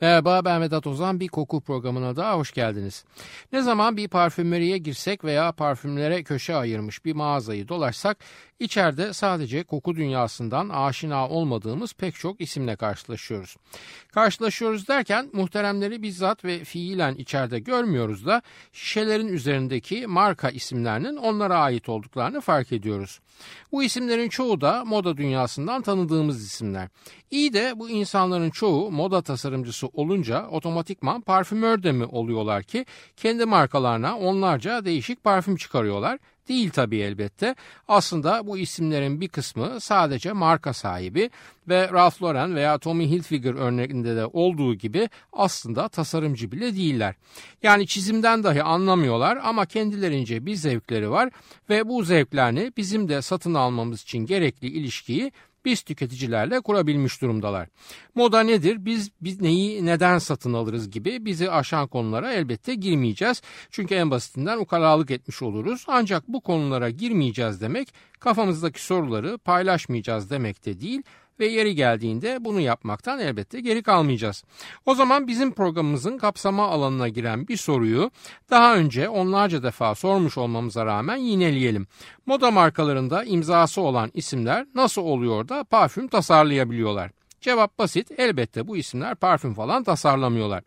Merhaba ben Vedat Ozan bir koku programına daha hoş geldiniz. Ne zaman bir parfümeriye girsek veya parfümlere köşe ayırmış bir mağazayı dolaşsak içeride sadece koku dünyasından aşina olmadığımız pek çok isimle karşılaşıyoruz. Karşılaşıyoruz derken muhteremleri bizzat ve fiilen içeride görmüyoruz da şişelerin üzerindeki marka isimlerinin onlara ait olduklarını fark ediyoruz. Bu isimlerin çoğu da moda dünyasından tanıdığımız isimler. İyi de bu insanların çoğu moda tasarımcısı olunca otomatikman parfümör de mi oluyorlar ki kendi markalarına onlarca değişik parfüm çıkarıyorlar Değil tabii elbette. Aslında bu isimlerin bir kısmı sadece marka sahibi ve Ralph Lauren veya Tommy Hilfiger örneğinde de olduğu gibi aslında tasarımcı bile değiller. Yani çizimden dahi anlamıyorlar ama kendilerince bir zevkleri var ve bu zevklerini bizim de satın almamız için gerekli ilişkiyi biz tüketicilerle kurabilmiş durumdalar. Moda nedir? Biz, biz neyi neden satın alırız gibi bizi aşan konulara elbette girmeyeceğiz. Çünkü en basitinden ukalalık etmiş oluruz. Ancak bu konulara girmeyeceğiz demek kafamızdaki soruları paylaşmayacağız demek de değil ve yeri geldiğinde bunu yapmaktan elbette geri kalmayacağız. O zaman bizim programımızın kapsama alanına giren bir soruyu daha önce onlarca defa sormuş olmamıza rağmen yineleyelim. Moda markalarında imzası olan isimler nasıl oluyor da parfüm tasarlayabiliyorlar? Cevap basit. Elbette bu isimler parfüm falan tasarlamıyorlar.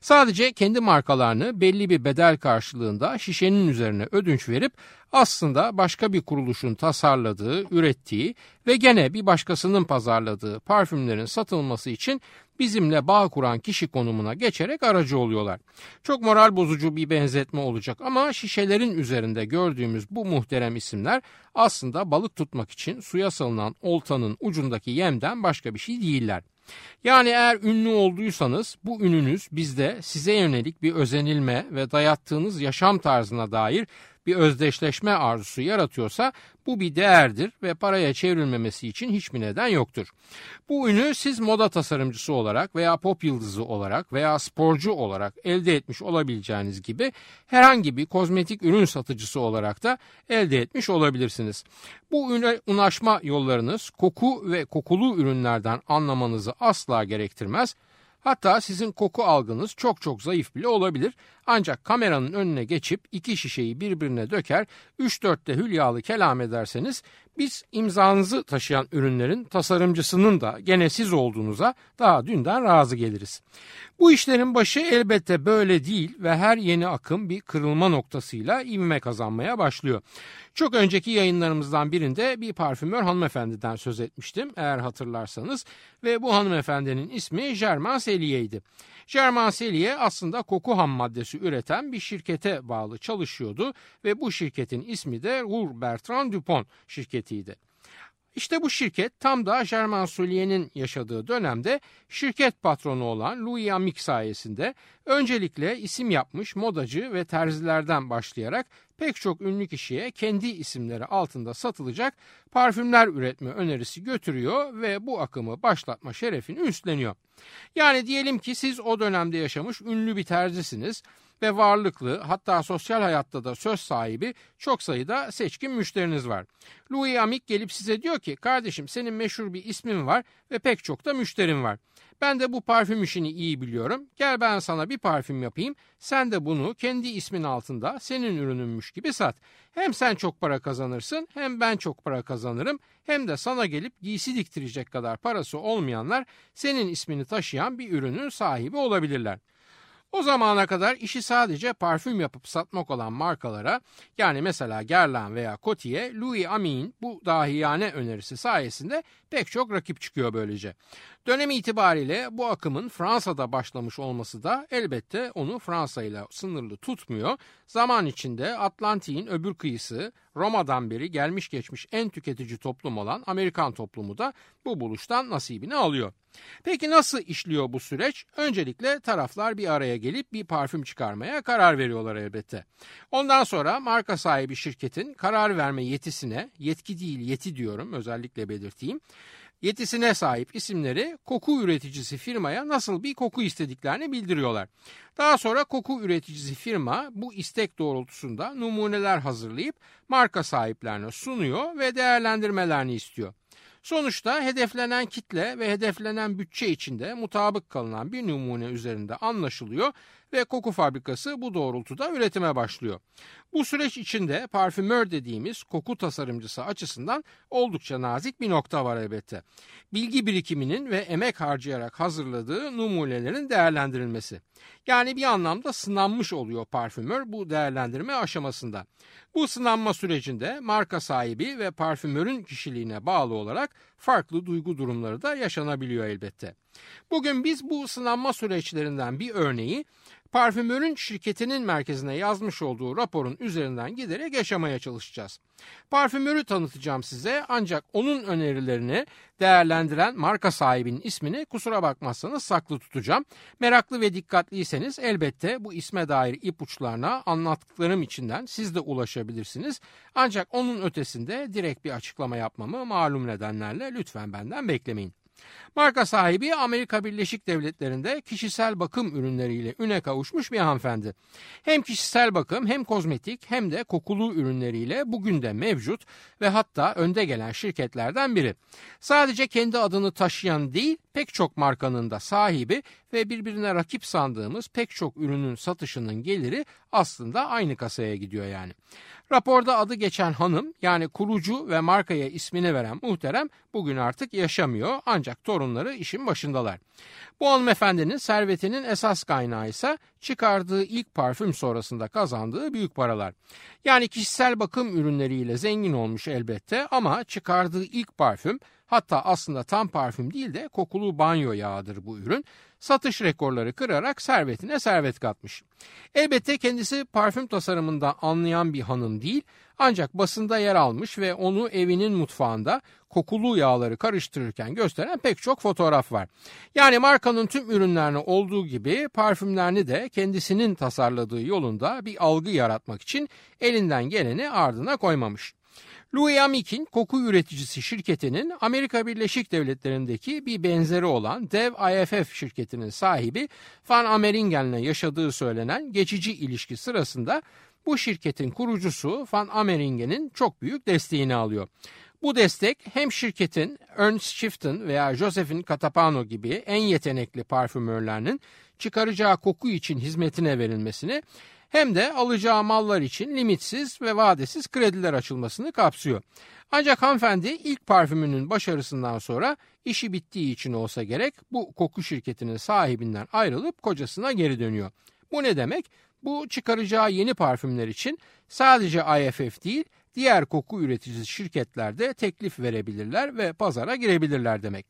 Sadece kendi markalarını belli bir bedel karşılığında şişenin üzerine ödünç verip aslında başka bir kuruluşun tasarladığı, ürettiği ve gene bir başkasının pazarladığı parfümlerin satılması için bizimle bağ kuran kişi konumuna geçerek aracı oluyorlar. Çok moral bozucu bir benzetme olacak ama şişelerin üzerinde gördüğümüz bu muhterem isimler aslında balık tutmak için suya salınan oltanın ucundaki yemden başka bir şey değiller. Yani eğer ünlü olduysanız bu ününüz bizde size yönelik bir özenilme ve dayattığınız yaşam tarzına dair bir özdeşleşme arzusu yaratıyorsa bu bir değerdir ve paraya çevrilmemesi için hiçbir neden yoktur. Bu ünü siz moda tasarımcısı olarak veya pop yıldızı olarak veya sporcu olarak elde etmiş olabileceğiniz gibi herhangi bir kozmetik ürün satıcısı olarak da elde etmiş olabilirsiniz. Bu üne ulaşma yollarınız koku ve kokulu ürünlerden anlamanızı asla gerektirmez Hatta sizin koku algınız çok çok zayıf bile olabilir. Ancak kameranın önüne geçip iki şişeyi birbirine döker 3-4'te hülyalı kelam ederseniz biz imzanızı taşıyan ürünlerin tasarımcısının da gene siz olduğunuza daha dünden razı geliriz. Bu işlerin başı elbette böyle değil ve her yeni akım bir kırılma noktasıyla ivme kazanmaya başlıyor. Çok önceki yayınlarımızdan birinde bir parfümör hanımefendiden söz etmiştim eğer hatırlarsanız ve bu hanımefendinin ismi Germain Cellier'ydi. Germain Cellier aslında koku ham maddesi üreten bir şirkete bağlı çalışıyordu ve bu şirketin ismi de Roux Bertrand Dupont şirketiydi. İşte bu şirket tam da Germain Sully'nin yaşadığı dönemde şirket patronu olan Louis Amick sayesinde öncelikle isim yapmış modacı ve terzilerden başlayarak pek çok ünlü kişiye kendi isimleri altında satılacak parfümler üretme önerisi götürüyor ve bu akımı başlatma şerefini üstleniyor. Yani diyelim ki siz o dönemde yaşamış ünlü bir terzisiniz ve varlıklı hatta sosyal hayatta da söz sahibi çok sayıda seçkin müşteriniz var. Louis Amick gelip size diyor ki kardeşim senin meşhur bir ismin var ve pek çok da müşterin var. Ben de bu parfüm işini iyi biliyorum. Gel ben sana bir parfüm yapayım. Sen de bunu kendi ismin altında senin ürününmüş gibi sat. Hem sen çok para kazanırsın hem ben çok para kazanırım. Hem de sana gelip giysi diktirecek kadar parası olmayanlar senin ismini taşıyan bir ürünün sahibi olabilirler. O zamana kadar işi sadece parfüm yapıp satmak olan markalara yani mesela Guerlain veya Coty'ye Louis Amin bu dahiyane önerisi sayesinde pek çok rakip çıkıyor böylece. Dönem itibariyle bu akımın Fransa'da başlamış olması da elbette onu Fransa ile sınırlı tutmuyor. Zaman içinde Atlantik'in öbür kıyısı Roma'dan beri gelmiş geçmiş en tüketici toplum olan Amerikan toplumu da bu buluştan nasibini alıyor. Peki nasıl işliyor bu süreç? Öncelikle taraflar bir araya gelip bir parfüm çıkarmaya karar veriyorlar elbette. Ondan sonra marka sahibi şirketin karar verme yetisine, yetki değil yeti diyorum özellikle belirteyim, yetisine sahip isimleri koku üreticisi firmaya nasıl bir koku istediklerini bildiriyorlar. Daha sonra koku üreticisi firma bu istek doğrultusunda numuneler hazırlayıp marka sahiplerine sunuyor ve değerlendirmelerini istiyor. Sonuçta hedeflenen kitle ve hedeflenen bütçe içinde mutabık kalınan bir numune üzerinde anlaşılıyor ve koku fabrikası bu doğrultuda üretime başlıyor. Bu süreç içinde parfümör dediğimiz koku tasarımcısı açısından oldukça nazik bir nokta var elbette. Bilgi birikiminin ve emek harcayarak hazırladığı numunelerin değerlendirilmesi. Yani bir anlamda sınanmış oluyor parfümör bu değerlendirme aşamasında. Bu sınanma sürecinde marka sahibi ve parfümörün kişiliğine bağlı olarak farklı duygu durumları da yaşanabiliyor elbette. Bugün biz bu sınanma süreçlerinden bir örneği parfümörün şirketinin merkezine yazmış olduğu raporun üzerinden giderek yaşamaya çalışacağız. Parfümörü tanıtacağım size ancak onun önerilerini değerlendiren marka sahibinin ismini kusura bakmazsanız saklı tutacağım. Meraklı ve dikkatliyseniz elbette bu isme dair ipuçlarına anlattıklarım içinden siz de ulaşabilirsiniz. Ancak onun ötesinde direkt bir açıklama yapmamı malum nedenlerle lütfen benden beklemeyin. Marka sahibi Amerika Birleşik Devletleri'nde kişisel bakım ürünleriyle üne kavuşmuş bir hanımefendi. Hem kişisel bakım hem kozmetik hem de kokulu ürünleriyle bugün de mevcut ve hatta önde gelen şirketlerden biri. Sadece kendi adını taşıyan değil pek çok markanın da sahibi ve birbirine rakip sandığımız pek çok ürünün satışının geliri aslında aynı kasaya gidiyor yani. Raporda adı geçen hanım yani kurucu ve markaya ismini veren muhterem bugün artık yaşamıyor ancak torunları işin başındalar. Bu hanımefendinin servetinin esas kaynağı ise çıkardığı ilk parfüm sonrasında kazandığı büyük paralar. Yani kişisel bakım ürünleriyle zengin olmuş elbette ama çıkardığı ilk parfüm hatta aslında tam parfüm değil de kokulu banyo yağıdır bu ürün satış rekorları kırarak servetine servet katmış. Elbette kendisi parfüm tasarımından anlayan bir hanım değil ancak basında yer almış ve onu evinin mutfağında kokulu yağları karıştırırken gösteren pek çok fotoğraf var. Yani markanın tüm ürünlerini olduğu gibi parfümlerini de kendisinin tasarladığı yolunda bir algı yaratmak için elinden geleni ardına koymamış. Louis Amick'in koku üreticisi şirketinin Amerika Birleşik Devletleri'ndeki bir benzeri olan dev IFF şirketinin sahibi Van Ameringen'le yaşadığı söylenen geçici ilişki sırasında bu şirketin kurucusu Van Ameringen'in çok büyük desteğini alıyor. Bu destek hem şirketin Ernst Schiffton veya Josephine Catapano gibi en yetenekli parfümörlerinin çıkaracağı koku için hizmetine verilmesini hem de alacağı mallar için limitsiz ve vadesiz krediler açılmasını kapsıyor. Ancak hanımefendi ilk parfümünün başarısından sonra işi bittiği için olsa gerek bu koku şirketinin sahibinden ayrılıp kocasına geri dönüyor. Bu ne demek? Bu çıkaracağı yeni parfümler için sadece IFF değil diğer koku üreticisi şirketlerde teklif verebilirler ve pazara girebilirler demek.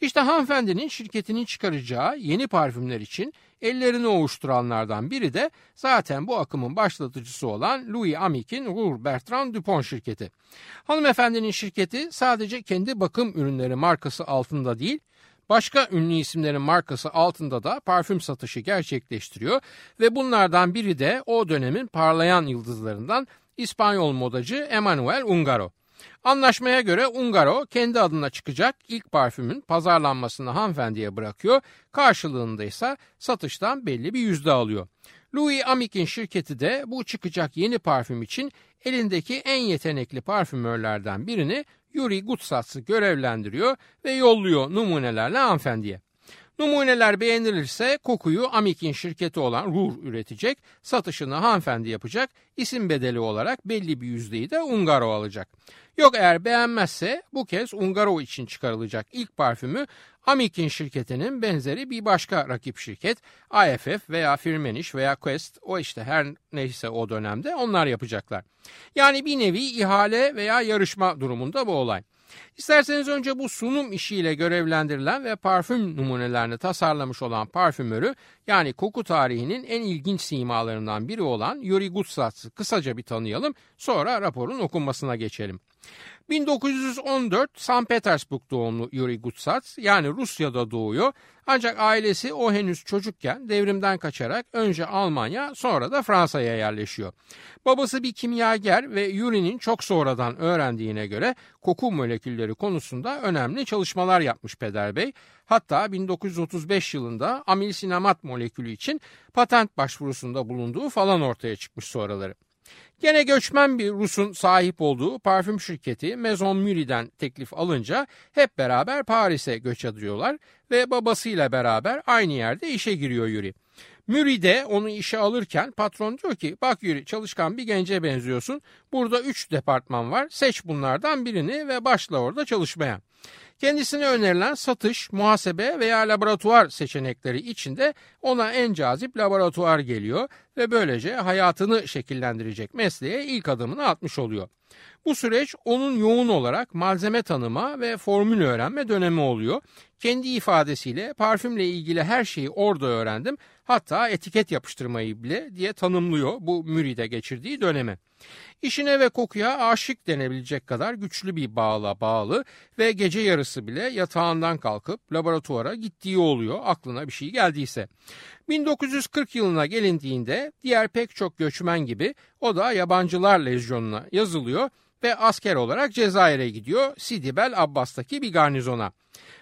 İşte hanımefendinin şirketinin çıkaracağı yeni parfümler için ellerini ovuşturanlardan biri de zaten bu akımın başlatıcısı olan Louis Amick'in Roux Bertrand Dupont şirketi. Hanımefendinin şirketi sadece kendi bakım ürünleri markası altında değil, başka ünlü isimlerin markası altında da parfüm satışı gerçekleştiriyor ve bunlardan biri de o dönemin parlayan yıldızlarından İspanyol modacı Emanuel Ungaro. Anlaşmaya göre Ungaro kendi adına çıkacak ilk parfümün pazarlanmasını hanımefendiye bırakıyor. Karşılığında ise satıştan belli bir yüzde alıyor. Louis Amick'in şirketi de bu çıkacak yeni parfüm için elindeki en yetenekli parfümörlerden birini Yuri Gutsatz'ı görevlendiriyor ve yolluyor numunelerle hanımefendiye. Numuneler beğenilirse kokuyu Amik'in şirketi olan Rur üretecek, satışını hanımefendi yapacak, isim bedeli olarak belli bir yüzdeyi de Ungaro alacak. Yok eğer beğenmezse bu kez Ungaro için çıkarılacak ilk parfümü Amik'in şirketinin benzeri bir başka rakip şirket IFF veya Firmenich veya Quest o işte her neyse o dönemde onlar yapacaklar. Yani bir nevi ihale veya yarışma durumunda bu olay. İsterseniz önce bu sunum işiyle görevlendirilen ve parfüm numunelerini tasarlamış olan parfümörü yani koku tarihinin en ilginç simalarından biri olan Yuri Gutsatz'ı kısaca bir tanıyalım sonra raporun okunmasına geçelim. 1914 St. Petersburg doğumlu Yuri Gutsats yani Rusya'da doğuyor. Ancak ailesi o henüz çocukken devrimden kaçarak önce Almanya sonra da Fransa'ya yerleşiyor. Babası bir kimyager ve Yuri'nin çok sonradan öğrendiğine göre koku molekülleri konusunda önemli çalışmalar yapmış Peder Bey. Hatta 1935 yılında amilsinamat molekülü için patent başvurusunda bulunduğu falan ortaya çıkmış sonraları. Gene göçmen bir Rus'un sahip olduğu parfüm şirketi Maison Murie'den teklif alınca hep beraber Paris'e göç ediyorlar ve babasıyla beraber aynı yerde işe giriyor Yuri. Muri de onu işe alırken patron diyor ki bak Yuri çalışkan bir gence benziyorsun. Burada üç departman var seç bunlardan birini ve başla orada çalışmaya. Kendisine önerilen satış, muhasebe veya laboratuvar seçenekleri içinde ona en cazip laboratuvar geliyor ve böylece hayatını şekillendirecek mesleğe ilk adımını atmış oluyor. Bu süreç onun yoğun olarak malzeme tanıma ve formül öğrenme dönemi oluyor. Kendi ifadesiyle parfümle ilgili her şeyi orada öğrendim. Hatta etiket yapıştırmayı bile diye tanımlıyor bu müride geçirdiği dönemi. İşine ve kokuya aşık denebilecek kadar güçlü bir bağla bağlı ve gece yarısı bile yatağından kalkıp laboratuvara gittiği oluyor aklına bir şey geldiyse. 1940 yılına gelindiğinde diğer pek çok göçmen gibi o da yabancılar lejyonuna yazılıyor ve asker olarak Cezayir'e gidiyor Sidi Bel Abbas'taki bir garnizona.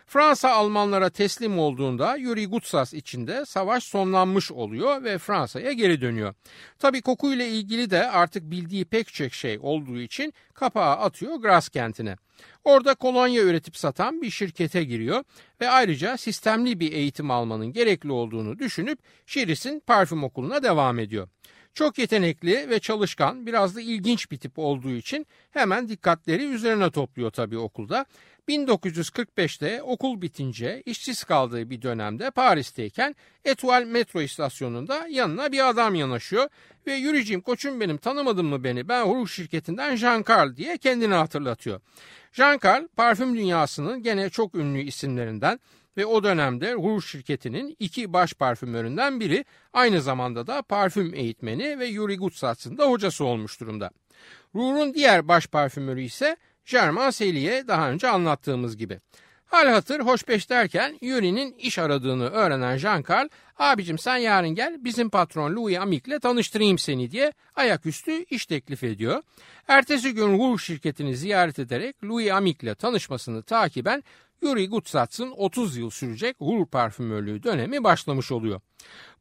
Fransa Almanlara teslim olduğunda Yuri Gutsas içinde savaş sonlanmış oluyor ve Fransa'ya geri dönüyor. Tabi kokuyla ilgili de artık bildiği pek çok şey olduğu için kapağı atıyor Gras kentine. Orada kolonya üretip satan bir şirkete giriyor ve ayrıca sistemli bir eğitim almanın gerekli olduğunu düşünüp Şiris'in parfüm okuluna devam ediyor. Çok yetenekli ve çalışkan, biraz da ilginç bir tip olduğu için hemen dikkatleri üzerine topluyor tabii okulda. 1945'te okul bitince işsiz kaldığı bir dönemde Paris'teyken Etoile metro istasyonunda yanına bir adam yanaşıyor ve yürüyeceğim koçum benim tanımadın mı beni ben Rouge şirketinden Jean Carl diye kendini hatırlatıyor. Jean Carl parfüm dünyasının gene çok ünlü isimlerinden ve o dönemde Rouge şirketinin iki baş parfümöründen biri aynı zamanda da parfüm eğitmeni ve Yuri Gutsatz'ın da hocası olmuş durumda. Rouge'un diğer baş parfümörü ise Germain Selye daha önce anlattığımız gibi. Hal hatır hoşbeş derken Yuri'nin iş aradığını öğrenen Jean Carl, abicim sen yarın gel bizim patron Louis Amic'le tanıştırayım seni diye ayaküstü iş teklif ediyor. Ertesi gün Rouge şirketini ziyaret ederek Louis Amic'le tanışmasını takiben Yuri Gutsatz'ın 30 yıl sürecek Rouge parfümörlüğü dönemi başlamış oluyor.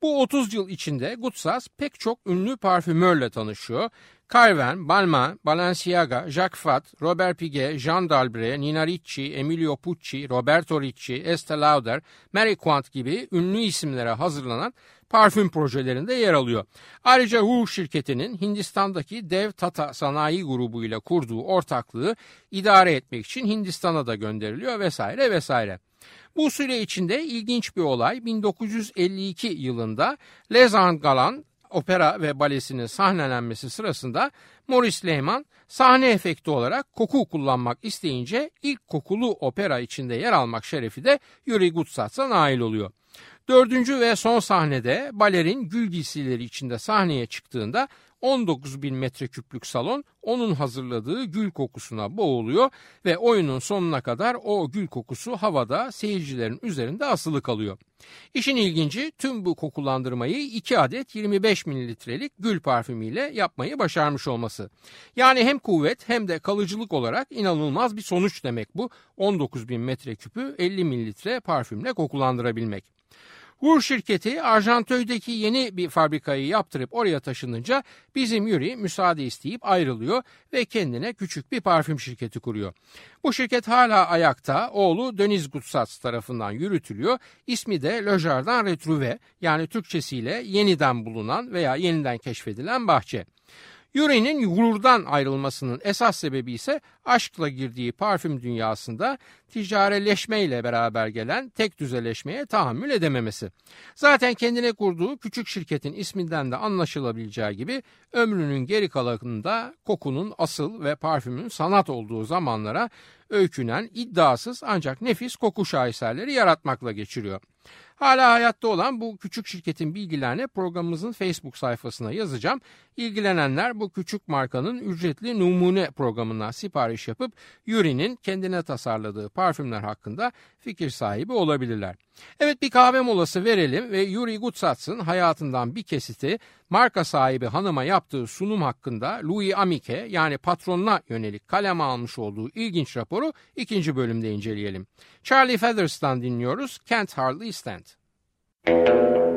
Bu 30 yıl içinde Gutsatz pek çok ünlü parfümörle tanışıyor. Calvin, Balmain, Balenciaga, Jacques Fat, Robert Piguet, Jean Dalbret, Nina Ricci, Emilio Pucci, Roberto Ricci, Estee Lauder, Mary Quant gibi ünlü isimlere hazırlanan parfüm projelerinde yer alıyor. Ayrıca Rouge şirketinin Hindistan'daki dev Tata sanayi grubuyla kurduğu ortaklığı idare etmek için Hindistan'a da gönderiliyor vesaire vesaire. Bu süre içinde ilginç bir olay 1952 yılında Les Galan opera ve balesinin sahnelenmesi sırasında Maurice Lehman sahne efekti olarak koku kullanmak isteyince ilk kokulu opera içinde yer almak şerefi de Yuri Gutsatz'a nail oluyor. Dördüncü ve son sahnede balerin gül giysileri içinde sahneye çıktığında 19 bin metreküplük salon onun hazırladığı gül kokusuna boğuluyor ve oyunun sonuna kadar o gül kokusu havada seyircilerin üzerinde asılı kalıyor. İşin ilginci tüm bu kokulandırmayı 2 adet 25 mililitrelik gül parfümüyle yapmayı başarmış olması. Yani hem kuvvet hem de kalıcılık olarak inanılmaz bir sonuç demek bu 19 bin metreküpü 50 mililitre parfümle kokulandırabilmek. Gur şirketi Arjantöy'deki yeni bir fabrikayı yaptırıp oraya taşınınca bizim Yuri müsaade isteyip ayrılıyor ve kendine küçük bir parfüm şirketi kuruyor. Bu şirket hala ayakta oğlu Deniz Gutsats tarafından yürütülüyor. İsmi de Le Jardin yani Türkçesiyle yeniden bulunan veya yeniden keşfedilen bahçe. Yuri'nin gururdan ayrılmasının esas sebebi ise aşkla girdiği parfüm dünyasında ticareleşmeyle beraber gelen tek düzeleşmeye tahammül edememesi. Zaten kendine kurduğu küçük şirketin isminden de anlaşılabileceği gibi ömrünün geri kalanında kokunun asıl ve parfümün sanat olduğu zamanlara öykünen iddiasız ancak nefis koku şaheserleri yaratmakla geçiriyor. Hala hayatta olan bu küçük şirketin bilgilerini programımızın Facebook sayfasına yazacağım. İlgilenenler bu küçük markanın ücretli numune programından sipariş yapıp Yuri'nin kendine tasarladığı parfümler hakkında fikir sahibi olabilirler. Evet bir kahve molası verelim ve Yuri Gutsatz'ın hayatından bir kesiti marka sahibi hanıma yaptığı sunum hakkında Louis Amike yani patronuna yönelik kaleme almış olduğu ilginç raporu ikinci bölümde inceleyelim. Charlie Feathers'tan dinliyoruz Can't Hardly Stand. Well,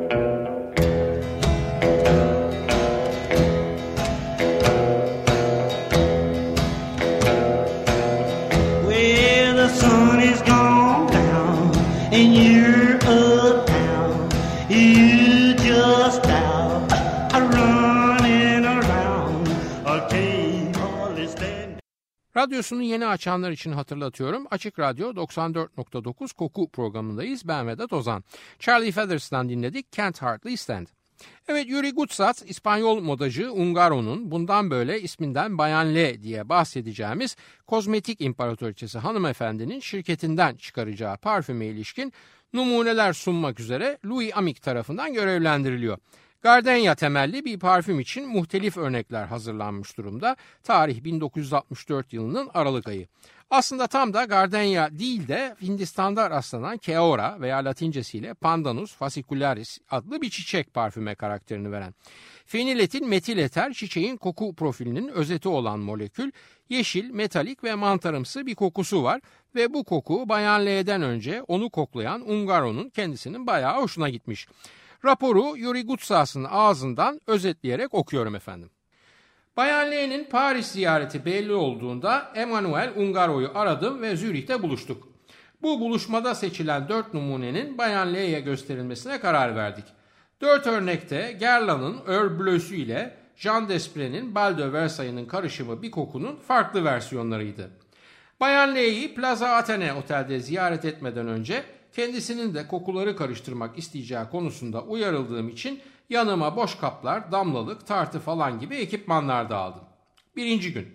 Radyosunu yeni açanlar için hatırlatıyorum. Açık Radyo 94.9 Koku programındayız. Ben Vedat Ozan. Charlie Feathers'tan dinledik Can't Hardly Stand. Evet Yuri Gutsat İspanyol modacı Ungaro'nun bundan böyle isminden Bayan L diye bahsedeceğimiz kozmetik imparatoriçesi hanımefendinin şirketinden çıkaracağı parfüme ilişkin numuneler sunmak üzere Louis Amick tarafından görevlendiriliyor. Gardenia temelli bir parfüm için muhtelif örnekler hazırlanmış durumda. Tarih 1964 yılının Aralık ayı. Aslında tam da Gardenia değil de Hindistan'da rastlanan Keora veya latincesiyle Pandanus fascicularis adlı bir çiçek parfüme karakterini veren. Feniletil metil eter çiçeğin koku profilinin özeti olan molekül yeşil, metalik ve mantarımsı bir kokusu var ve bu koku Bayan L'den önce onu koklayan Ungaro'nun kendisinin bayağı hoşuna gitmiş. Raporu Yuri Gutsas'ın ağzından özetleyerek okuyorum efendim. Bayan L'nin Paris ziyareti belli olduğunda Emmanuel Ungaro'yu aradım ve Zürih'te buluştuk. Bu buluşmada seçilen dört numunenin Bayan L'ye gösterilmesine karar verdik. Dört örnekte Guerlain'ın Heure Bleu'sü ile Jean Desprez'in Bal de Versailles'in karışımı bir kokunun farklı versiyonlarıydı. Bayan L'yi Plaza Athene otelde ziyaret etmeden önce kendisinin de kokuları karıştırmak isteyeceği konusunda uyarıldığım için yanıma boş kaplar, damlalık, tartı falan gibi ekipmanlar da aldım. Birinci gün.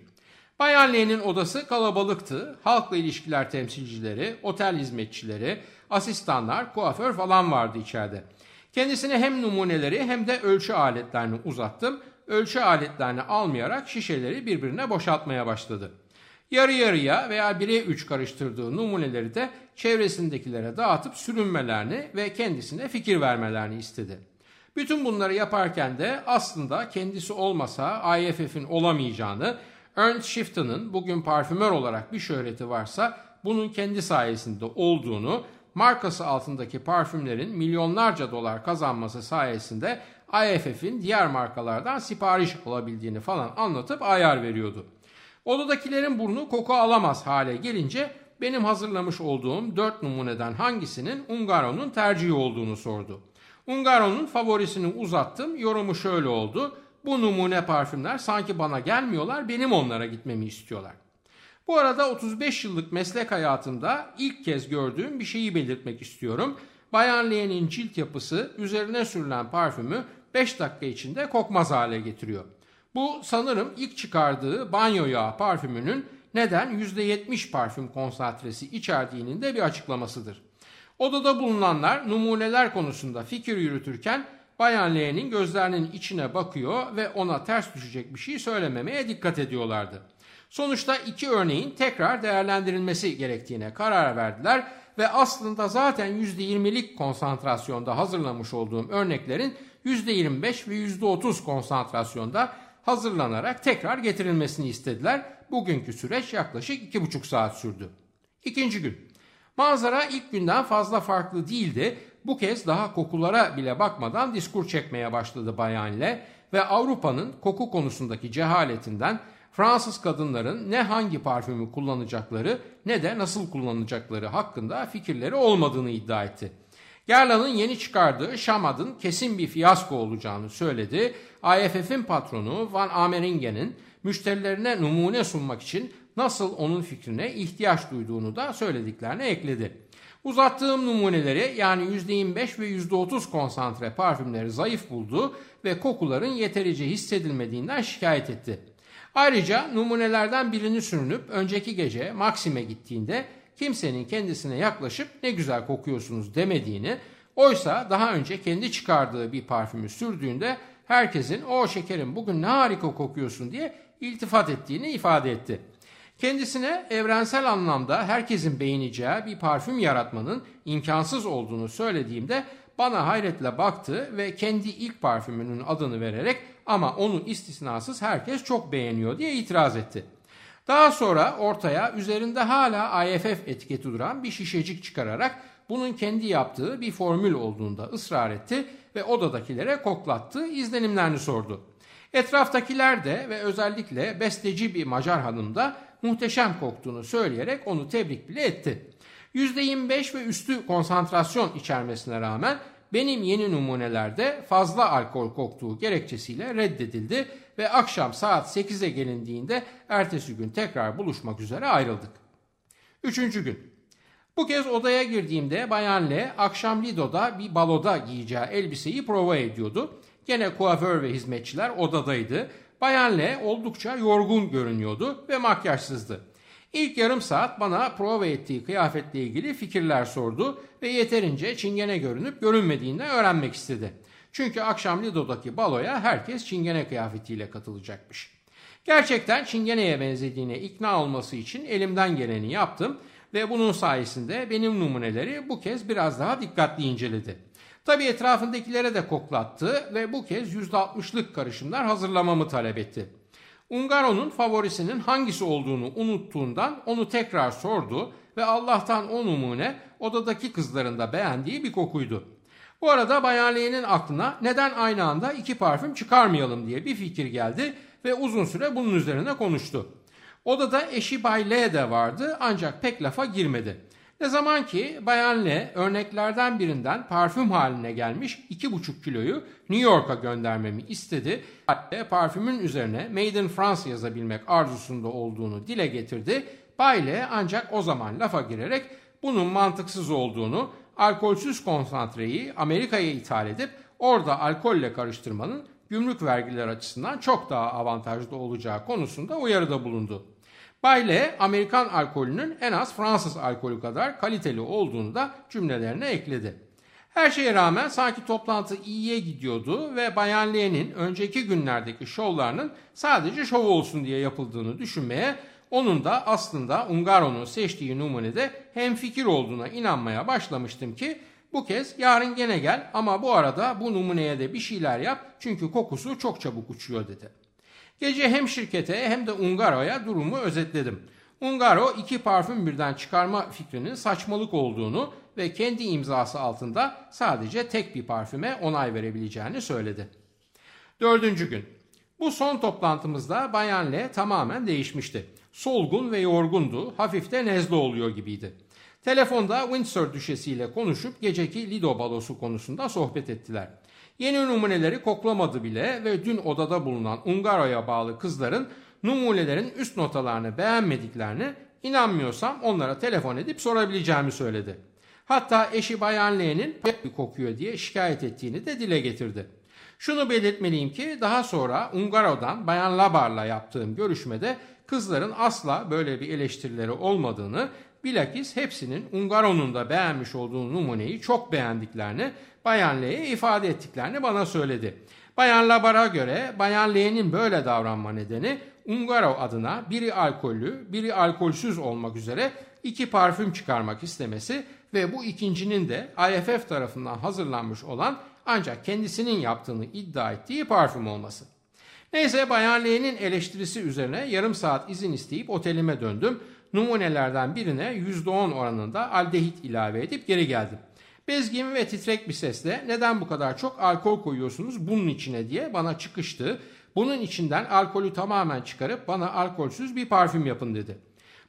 Bayan L'nin odası kalabalıktı. Halkla ilişkiler temsilcileri, otel hizmetçileri, asistanlar, kuaför falan vardı içeride. Kendisine hem numuneleri hem de ölçü aletlerini uzattım. Ölçü aletlerini almayarak şişeleri birbirine boşaltmaya başladı. Yarı yarıya veya 1'e 3 karıştırdığı numuneleri de çevresindekilere dağıtıp sürünmelerini ve kendisine fikir vermelerini istedi. Bütün bunları yaparken de aslında kendisi olmasa IFF'in olamayacağını, Ernst Shifton'ın bugün parfümör olarak bir şöhreti varsa bunun kendi sayesinde olduğunu, markası altındaki parfümlerin milyonlarca dolar kazanması sayesinde IFF'in diğer markalardan sipariş alabildiğini falan anlatıp ayar veriyordu. Odadakilerin burnu koku alamaz hale gelince benim hazırlamış olduğum 4 numuneden hangisinin Ungaro'nun tercihi olduğunu sordu. Ungaro'nun favorisini uzattım. Yorumu şöyle oldu. Bu numune parfümler sanki bana gelmiyorlar, benim onlara gitmemi istiyorlar. Bu arada 35 yıllık meslek hayatımda ilk kez gördüğüm bir şeyi belirtmek istiyorum. Bayan Lee'nin cilt yapısı üzerine sürülen parfümü 5 dakika içinde kokmaz hale getiriyor. Bu sanırım ilk çıkardığı banyo yağı parfümünün neden %70 parfüm konsantresi içerdiğinin de bir açıklamasıdır. Odada bulunanlar numuneler konusunda fikir yürütürken Bayan L'nin gözlerinin içine bakıyor ve ona ters düşecek bir şey söylememeye dikkat ediyorlardı. Sonuçta iki örneğin tekrar değerlendirilmesi gerektiğine karar verdiler ve aslında zaten %20'lik konsantrasyonda hazırlamış olduğum örneklerin %25 ve %30 konsantrasyonda hazırlanarak tekrar getirilmesini istediler. Bugünkü süreç yaklaşık 2,5 saat sürdü. İkinci gün. Manzara ilk günden fazla farklı değildi. Bu kez daha kokulara bile bakmadan diskur çekmeye başladı Bayanle ve Avrupa'nın koku konusundaki cehaletinden Fransız kadınların ne hangi parfümü kullanacakları ne de nasıl kullanacakları hakkında fikirleri olmadığını iddia etti. Gerla'nın yeni çıkardığı Şamad'ın kesin bir fiyasko olacağını söyledi. IFF'in patronu Van Ameringen'in müşterilerine numune sunmak için nasıl onun fikrine ihtiyaç duyduğunu da söylediklerine ekledi. Uzattığım numuneleri yani %25 ve %30 konsantre parfümleri zayıf buldu ve kokuların yeterince hissedilmediğinden şikayet etti. Ayrıca numunelerden birini sürünüp önceki gece Maxim'e gittiğinde kimsenin kendisine yaklaşıp ne güzel kokuyorsunuz demediğini, Oysa daha önce kendi çıkardığı bir parfümü sürdüğünde herkesin o şekerim bugün ne harika kokuyorsun diye iltifat ettiğini ifade etti. Kendisine evrensel anlamda herkesin beğeneceği bir parfüm yaratmanın imkansız olduğunu söylediğimde bana hayretle baktı ve kendi ilk parfümünün adını vererek ama onu istisnasız herkes çok beğeniyor diye itiraz etti. Daha sonra ortaya üzerinde hala IFF etiketi duran bir şişecik çıkararak bunun kendi yaptığı bir formül olduğunda ısrar etti ve odadakilere koklattı, izlenimlerini sordu. Etraftakiler de ve özellikle besteci bir Macar hanım da muhteşem koktuğunu söyleyerek onu tebrik bile etti. %25 ve üstü konsantrasyon içermesine rağmen benim yeni numunelerde fazla alkol koktuğu gerekçesiyle reddedildi ve akşam saat 8'e gelindiğinde ertesi gün tekrar buluşmak üzere ayrıldık. Üçüncü gün. Bu kez odaya girdiğimde Bayan L akşam Lido'da bir baloda giyeceği elbiseyi prova ediyordu. Gene kuaför ve hizmetçiler odadaydı. Bayan L oldukça yorgun görünüyordu ve makyajsızdı. İlk yarım saat bana prova ettiği kıyafetle ilgili fikirler sordu ve yeterince çingene görünüp görünmediğini öğrenmek istedi. Çünkü akşam Lido'daki baloya herkes çingene kıyafetiyle katılacakmış. Gerçekten çingeneye benzediğine ikna olması için elimden geleni yaptım ve bunun sayesinde benim numuneleri bu kez biraz daha dikkatli inceledi. Tabi etrafındakilere de koklattı ve bu kez %60'lık karışımlar hazırlamamı talep etti. Ungaro'nun favorisinin hangisi olduğunu unuttuğundan onu tekrar sordu ve Allah'tan o numune odadaki kızların da beğendiği bir kokuydu. Bu arada Bayan Lee'nin aklına neden aynı anda iki parfüm çıkarmayalım diye bir fikir geldi ve uzun süre bunun üzerine konuştu. Odada eşi Bay L de vardı ancak pek lafa girmedi. Ne zaman ki Bayan L örneklerden birinden parfüm haline gelmiş 2,5 kiloyu New York'a göndermemi istedi. Hatta parfümün üzerine Made in France yazabilmek arzusunda olduğunu dile getirdi. Bay L ancak o zaman lafa girerek bunun mantıksız olduğunu, alkolsüz konsantreyi Amerika'ya ithal edip orada alkolle karıştırmanın gümrük vergiler açısından çok daha avantajlı olacağı konusunda uyarıda bulundu. Bayle Amerikan alkolünün en az Fransız alkolü kadar kaliteli olduğunu da cümlelerine ekledi. Her şeye rağmen sanki toplantı iyiye gidiyordu ve Bayan Lee'nin önceki günlerdeki şovlarının sadece şov olsun diye yapıldığını düşünmeye, onun da aslında Ungaro'nun seçtiği numunede hem fikir olduğuna inanmaya başlamıştım ki bu kez yarın gene gel ama bu arada bu numuneye de bir şeyler yap çünkü kokusu çok çabuk uçuyor dedi. Gece hem şirkete hem de Ungaro'ya durumu özetledim. Ungaro iki parfüm birden çıkarma fikrinin saçmalık olduğunu ve kendi imzası altında sadece tek bir parfüme onay verebileceğini söyledi. Dördüncü gün. Bu son toplantımızda Bayan L tamamen değişmişti. Solgun ve yorgundu, hafif de nezle oluyor gibiydi. Telefonda Windsor düşesiyle konuşup geceki Lido balosu konusunda sohbet ettiler. Yeni numuneleri koklamadı bile ve dün odada bulunan Ungaro'ya bağlı kızların numunelerin üst notalarını beğenmediklerini inanmıyorsam onlara telefon edip sorabileceğimi söyledi. Hatta eşi Bayan L'nin kokuyor diye şikayet ettiğini de dile getirdi. Şunu belirtmeliyim ki daha sonra Ungaro'dan Bayan Labar'la yaptığım görüşmede kızların asla böyle bir eleştirileri olmadığını bilakis hepsinin Ungaro'nun da beğenmiş olduğu numuneyi çok beğendiklerini Bayan L'ye ifade ettiklerini bana söyledi. Bayan Labar'a göre Bayan L'nin böyle davranma nedeni Ungaro adına biri alkollü, biri alkolsüz olmak üzere iki parfüm çıkarmak istemesi ve bu ikincinin de IFF tarafından hazırlanmış olan ancak kendisinin yaptığını iddia ettiği parfüm olması. Neyse Bayan L'nin eleştirisi üzerine yarım saat izin isteyip otelime döndüm. Numunelerden birine %10 oranında aldehit ilave edip geri geldim. Bezgin ve titrek bir sesle neden bu kadar çok alkol koyuyorsunuz bunun içine diye bana çıkıştı. Bunun içinden alkolü tamamen çıkarıp bana alkolsüz bir parfüm yapın dedi.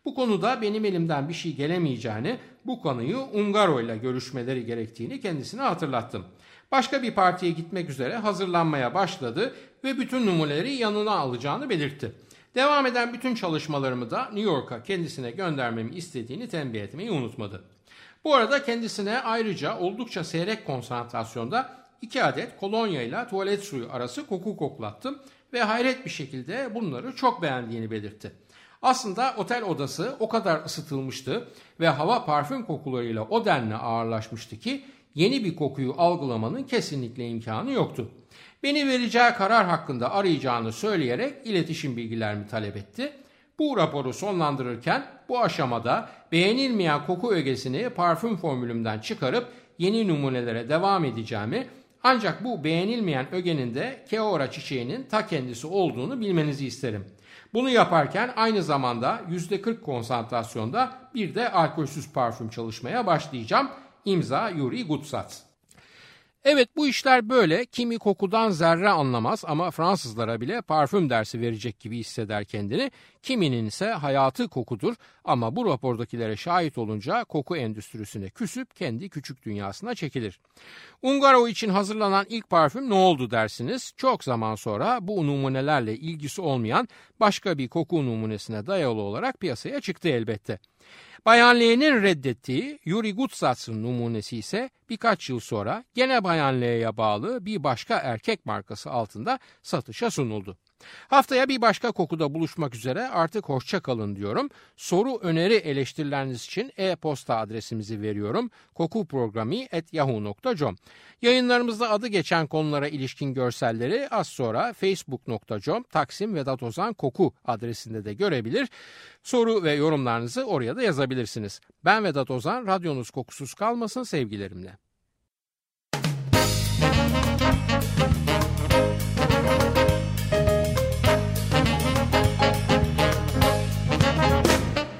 Bu konuda benim elimden bir şey gelemeyeceğini, bu konuyu Ungaro ile görüşmeleri gerektiğini kendisine hatırlattım. Başka bir partiye gitmek üzere hazırlanmaya başladı ve bütün numuneleri yanına alacağını belirtti. Devam eden bütün çalışmalarımı da New York'a kendisine göndermemi istediğini tembih etmeyi unutmadı. Bu arada kendisine ayrıca oldukça seyrek konsantrasyonda 2 adet kolonya ile tuvalet suyu arası koku koklattım ve hayret bir şekilde bunları çok beğendiğini belirtti. Aslında otel odası o kadar ısıtılmıştı ve hava parfüm kokularıyla o denli ağırlaşmıştı ki yeni bir kokuyu algılamanın kesinlikle imkanı yoktu. Beni vereceği karar hakkında arayacağını söyleyerek iletişim bilgilerimi talep etti. Bu raporu sonlandırırken bu aşamada beğenilmeyen koku ögesini parfüm formülümden çıkarıp yeni numunelere devam edeceğimi ancak bu beğenilmeyen ögenin de keora çiçeğinin ta kendisi olduğunu bilmenizi isterim. Bunu yaparken aynı zamanda %40 konsantrasyonda bir de alkolsüz parfüm çalışmaya başlayacağım. İmza Yuri Gutsat. Evet bu işler böyle. Kimi kokudan zerre anlamaz ama Fransızlara bile parfüm dersi verecek gibi hisseder kendini. Kiminin ise hayatı kokudur ama bu rapordakilere şahit olunca koku endüstrisine küsüp kendi küçük dünyasına çekilir. Ungaro için hazırlanan ilk parfüm ne oldu dersiniz? Çok zaman sonra bu numunelerle ilgisi olmayan başka bir koku numunesine dayalı olarak piyasaya çıktı elbette. Bayan L'nin reddettiği Yuri Gutsatz'ın numunesi ise birkaç yıl sonra gene Bayan L'ye bağlı bir başka erkek markası altında satışa sunuldu. Haftaya bir başka kokuda buluşmak üzere artık hoşça kalın diyorum. Soru, öneri, eleştirileriniz için e-posta adresimizi veriyorum. kokuprogrami.yahoo.com Yayınlarımızda adı geçen konulara ilişkin görselleri az sonra facebook.com Taksim Vedat Ozan Koku adresinde de görebilir. Soru ve yorumlarınızı oraya da yazabilirsiniz. Ben Vedat Ozan, radyonuz kokusuz kalmasın sevgilerimle.